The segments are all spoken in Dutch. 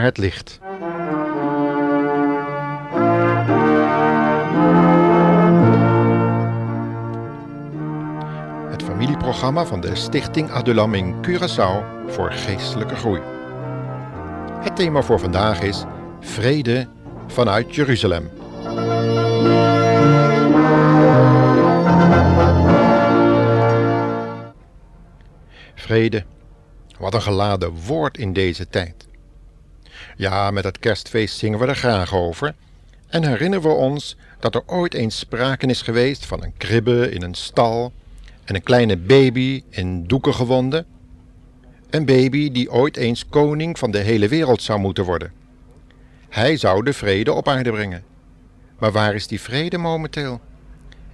het licht. Het familieprogramma van de Stichting Adulam in Curaçao voor geestelijke groei. Het thema voor vandaag is Vrede vanuit Jeruzalem. Vrede, wat een geladen woord in deze tijd. Ja, met het kerstfeest zingen we er graag over en herinneren we ons dat er ooit eens sprake is geweest van een kribbe in een stal en een kleine baby in doeken gewonden. Een baby die ooit eens koning van de hele wereld zou moeten worden. Hij zou de vrede op aarde brengen. Maar waar is die vrede momenteel?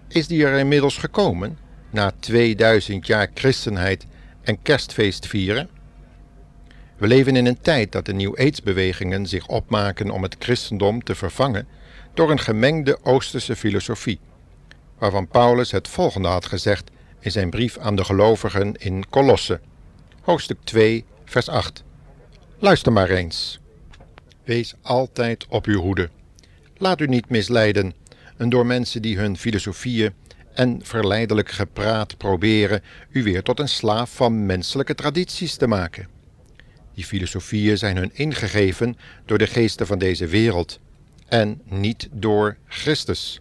Is die er inmiddels gekomen, na 2000 jaar christenheid en kerstfeest vieren? We leven in een tijd dat de New Age-bewegingen zich opmaken om het christendom te vervangen door een gemengde Oosterse filosofie, waarvan Paulus het volgende had gezegd in zijn brief aan de gelovigen in Kolosse, hoofdstuk 2, vers 8. Luister maar eens. Wees altijd op uw hoede. Laat u niet misleiden en door mensen die hun filosofieën en verleidelijk gepraat proberen u weer tot een slaaf van menselijke tradities te maken. Die filosofieën zijn hun ingegeven door de geesten van deze wereld en niet door Christus.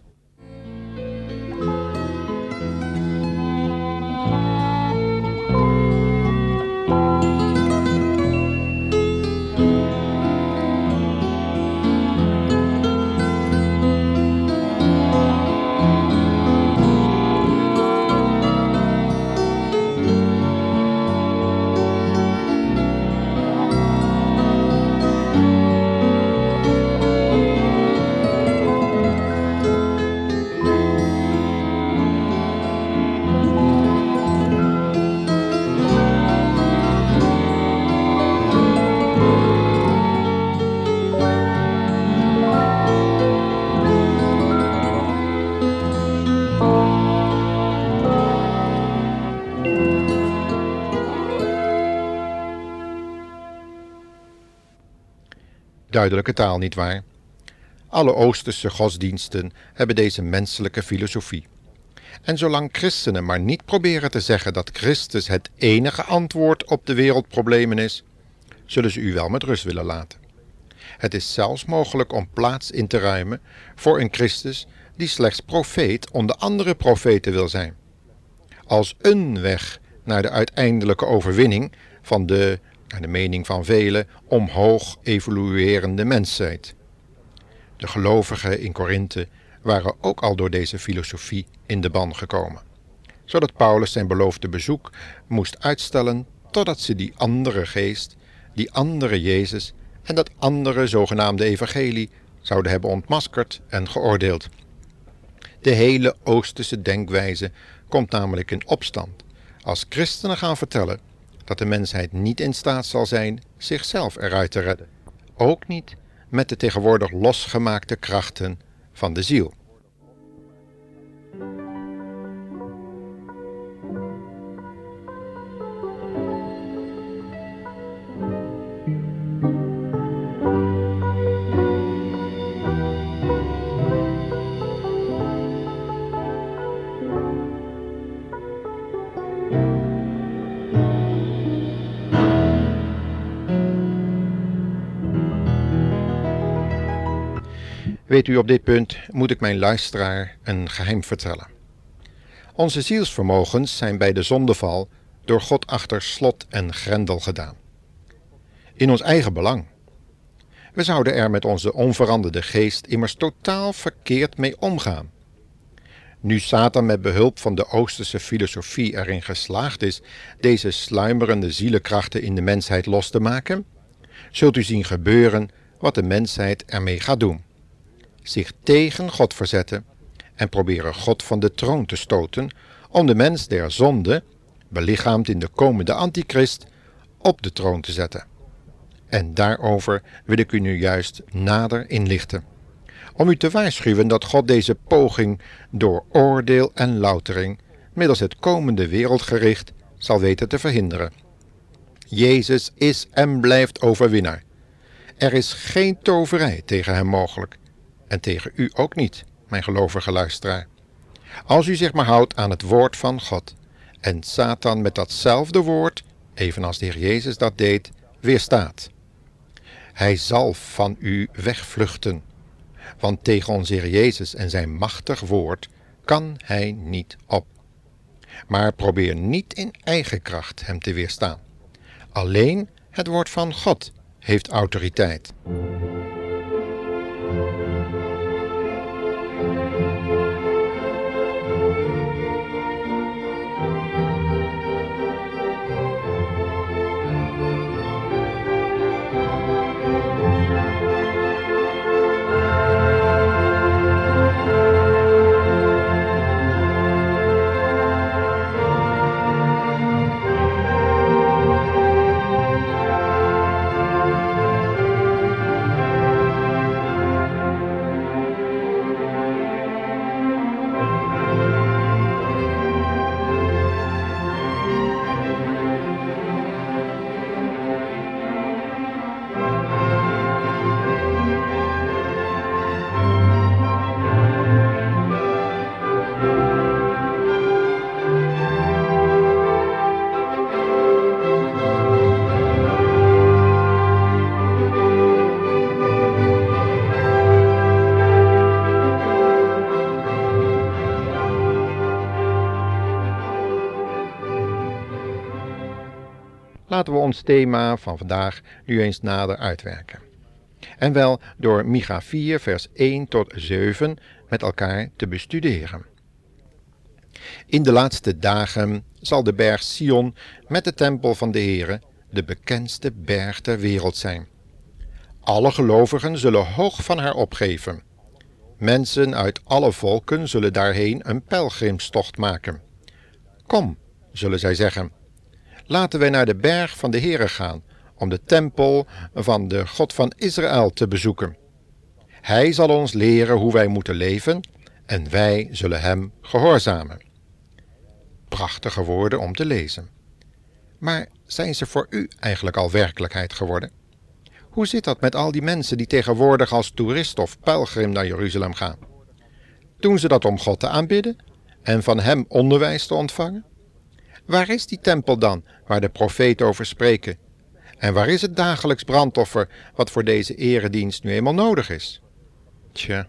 Duidelijke taal, nietwaar? Alle Oosterse godsdiensten hebben deze menselijke filosofie. En zolang christenen maar niet proberen te zeggen dat Christus het enige antwoord op de wereldproblemen is, zullen ze u wel met rust willen laten. Het is zelfs mogelijk om plaats in te ruimen voor een Christus die slechts profeet onder andere profeten wil zijn. Als een weg naar de uiteindelijke overwinning van de naar de mening van velen, omhoog evoluerende mensheid. De gelovigen in Korinthe waren ook al door deze filosofie in de ban gekomen, zodat Paulus zijn beloofde bezoek moest uitstellen totdat ze die andere geest, die andere Jezus en dat andere zogenaamde evangelie zouden hebben ontmaskerd en geoordeeld. De hele Oosterse denkwijze komt namelijk in opstand als christenen gaan vertellen dat de mensheid niet in staat zal zijn zichzelf eruit te redden. Ook niet met de tegenwoordig losgemaakte krachten van de ziel. Weet u, op dit punt moet ik mijn luisteraar een geheim vertellen. Onze zielsvermogens zijn bij de zondeval door God achter slot en grendel gedaan. In ons eigen belang. We zouden er met onze onveranderde geest immers totaal verkeerd mee omgaan. Nu Satan met behulp van de Oosterse filosofie erin geslaagd is deze sluimerende zielenkrachten in de mensheid los te maken, zult u zien gebeuren wat de mensheid ermee gaat doen zich tegen God verzetten en proberen God van de troon te stoten om de mens der zonde, belichaamd in de komende antichrist, op de troon te zetten. En daarover wil ik u nu juist nader inlichten, om u te waarschuwen dat God deze poging door oordeel en loutering middels het komende wereldgericht zal weten te verhinderen. Jezus is en blijft overwinnaar. Er is geen toverij tegen hem mogelijk. En tegen u ook niet, mijn gelovige luisteraar. Als u zich maar houdt aan het woord van God en Satan met datzelfde woord, evenals de Heer Jezus dat deed, weerstaat. Hij zal van u wegvluchten, want tegen onze Heer Jezus en zijn machtig woord kan hij niet op. Maar probeer niet in eigen kracht hem te weerstaan. Alleen het woord van God heeft autoriteit. Laten we ons thema van vandaag nu eens nader uitwerken. En wel door Micha 4, vers 1 tot 7 met elkaar te bestuderen. In de laatste dagen zal de berg Sion met de tempel van de Heere de bekendste berg ter wereld zijn. Alle gelovigen zullen hoog van haar opgeven. Mensen uit alle volken zullen daarheen een pelgrimstocht maken. Kom, zullen zij zeggen, laten wij naar de berg van de Heere gaan, om de tempel van de God van Israël te bezoeken. Hij zal ons leren hoe wij moeten leven en wij zullen hem gehoorzamen. Prachtige woorden om te lezen. Maar zijn ze voor u eigenlijk al werkelijkheid geworden? Hoe zit dat met al die mensen die tegenwoordig als toerist of pelgrim naar Jeruzalem gaan? Doen ze dat om God te aanbidden en van Hem onderwijs te ontvangen? Waar is die tempel dan, waar de profeten over spreken? En waar is het dagelijks brandoffer, wat voor deze eredienst nu eenmaal nodig is? Tja,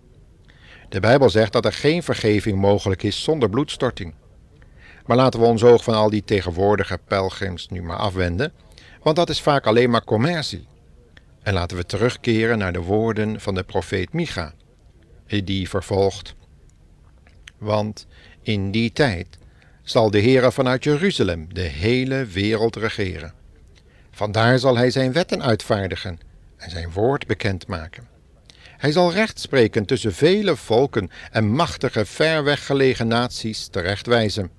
de Bijbel zegt dat er geen vergeving mogelijk is zonder bloedstorting. Maar laten we ons oog van al die tegenwoordige pelgrims nu maar afwenden, want dat is vaak alleen maar commercie. En laten we terugkeren naar de woorden van de profeet Micha, die vervolgt. Want in die tijd zal de Heere vanuit Jeruzalem de hele wereld regeren. Vandaar zal hij zijn wetten uitvaardigen en zijn woord bekendmaken. Hij zal recht spreken tussen vele volken en machtige, ver weggelegen naties terechtwijzen.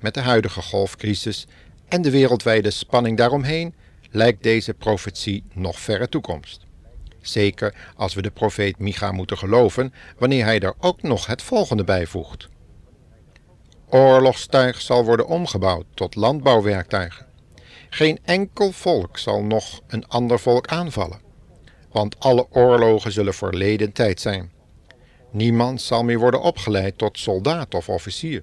Met de huidige golfcrisis en de wereldwijde spanning daaromheen lijkt deze profetie nog verre toekomst. Zeker als we de profeet Micha moeten geloven, wanneer hij er ook nog het volgende bijvoegt oorlogstuig zal worden omgebouwd tot landbouwwerktuigen. Geen enkel volk zal nog een ander volk aanvallen, want alle oorlogen zullen verleden tijd zijn. Niemand zal meer worden opgeleid tot soldaat of officier.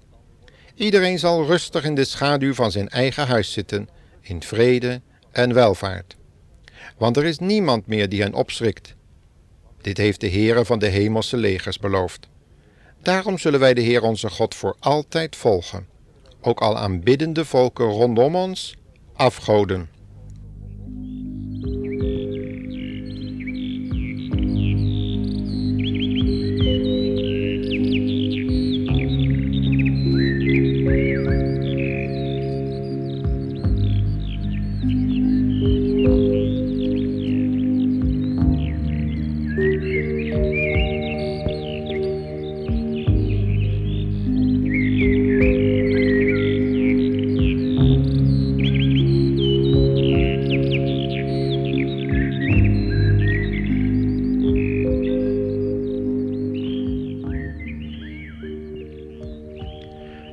Iedereen zal rustig in de schaduw van zijn eigen huis zitten, in vrede en welvaart. Want er is niemand meer die hen opschrikt. Dit heeft de Heere van de hemelse legers beloofd. Daarom zullen wij de Heer onze God voor altijd volgen, ook al aanbiddende volken rondom ons afgoden.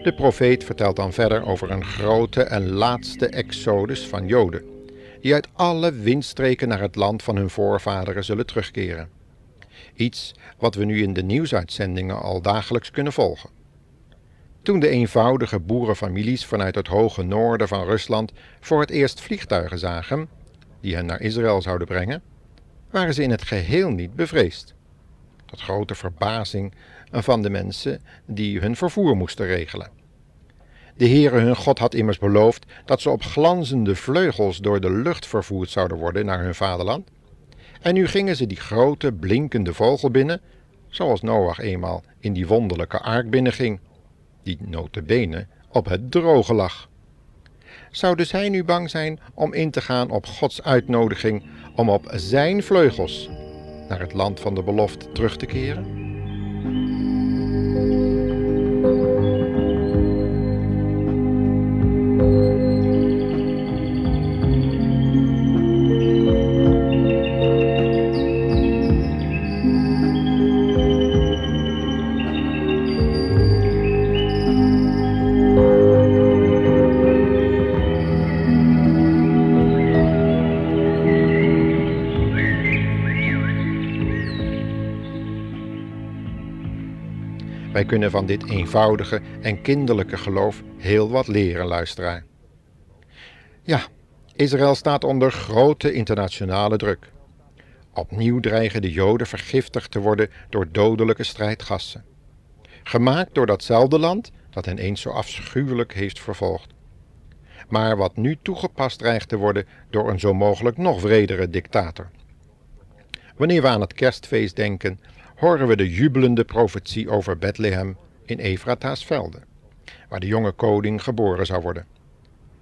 De profeet vertelt dan verder over een grote en laatste exodus van Joden, die uit alle windstreken naar het land van hun voorvaderen zullen terugkeren. Iets wat we nu in de nieuwsuitzendingen al dagelijks kunnen volgen. Toen de eenvoudige boerenfamilies vanuit het hoge noorden van Rusland voor het eerst vliegtuigen zagen, die hen naar Israël zouden brengen, waren ze in het geheel niet bevreesd. Tot grote verbazing van de mensen die hun vervoer moesten regelen. De Heere hun God had immers beloofd dat ze op glanzende vleugels door de lucht vervoerd zouden worden naar hun vaderland. En nu gingen ze die grote blinkende vogel binnen, zoals Noach eenmaal in die wonderlijke ark binnenging, die notabene op het droge lag. Zouden zij nu bang zijn om in te gaan op Gods uitnodiging om op zijn vleugels naar het land van de belofte terug te keren? Kunnen van dit eenvoudige en kinderlijke geloof heel wat leren, luisteraar. Ja, Israël staat onder grote internationale druk. Opnieuw dreigen de Joden vergiftigd te worden door dodelijke strijdgassen. Gemaakt door datzelfde land dat hen eens zo afschuwelijk heeft vervolgd. Maar wat nu toegepast dreigt te worden door een zo mogelijk nog wredere dictator. Wanneer we aan het kerstfeest denken, horen we de jubelende profetie over Bethlehem in Efrata's velden, waar de jonge koning geboren zou worden.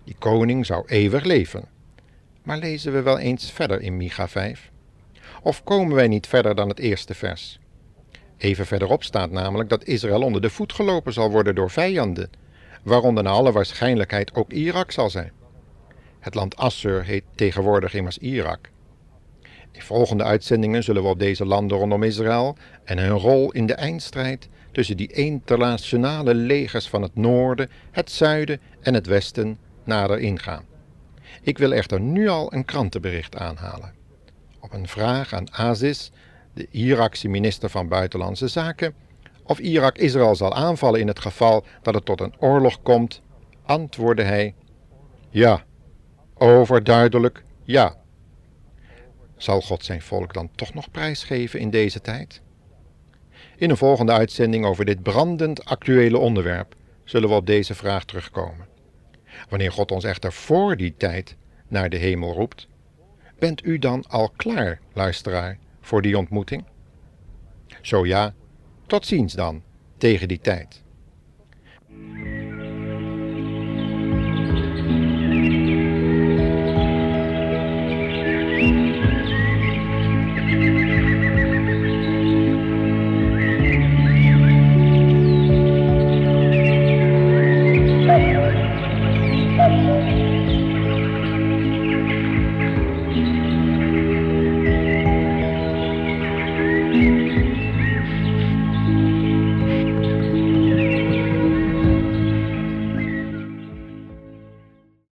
Die koning zou eeuwig leven. Maar lezen we wel eens verder in Micha 5? Of komen wij niet verder dan het eerste vers? Even verderop staat namelijk dat Israël onder de voet gelopen zal worden door vijanden, waaronder naar alle waarschijnlijkheid ook Irak zal zijn. Het land Assur heet tegenwoordig immers Irak. In volgende uitzendingen zullen we op deze landen rondom Israël en hun rol in de eindstrijd tussen die internationale legers van het noorden, het zuiden en het westen nader ingaan. Ik wil echter nu al een krantenbericht aanhalen. Op een vraag aan Aziz, de Irakse minister van Buitenlandse Zaken, of Irak Israël zal aanvallen in het geval dat het tot een oorlog komt, antwoordde hij: Ja, overduidelijk ja. Zal God zijn volk dan toch nog prijsgeven in deze tijd? In een volgende uitzending over dit brandend actuele onderwerp zullen we op deze vraag terugkomen. Wanneer God ons echter voor die tijd naar de hemel roept, bent u dan al klaar, luisteraar, voor die ontmoeting? Zo ja, tot ziens dan, tegen die tijd.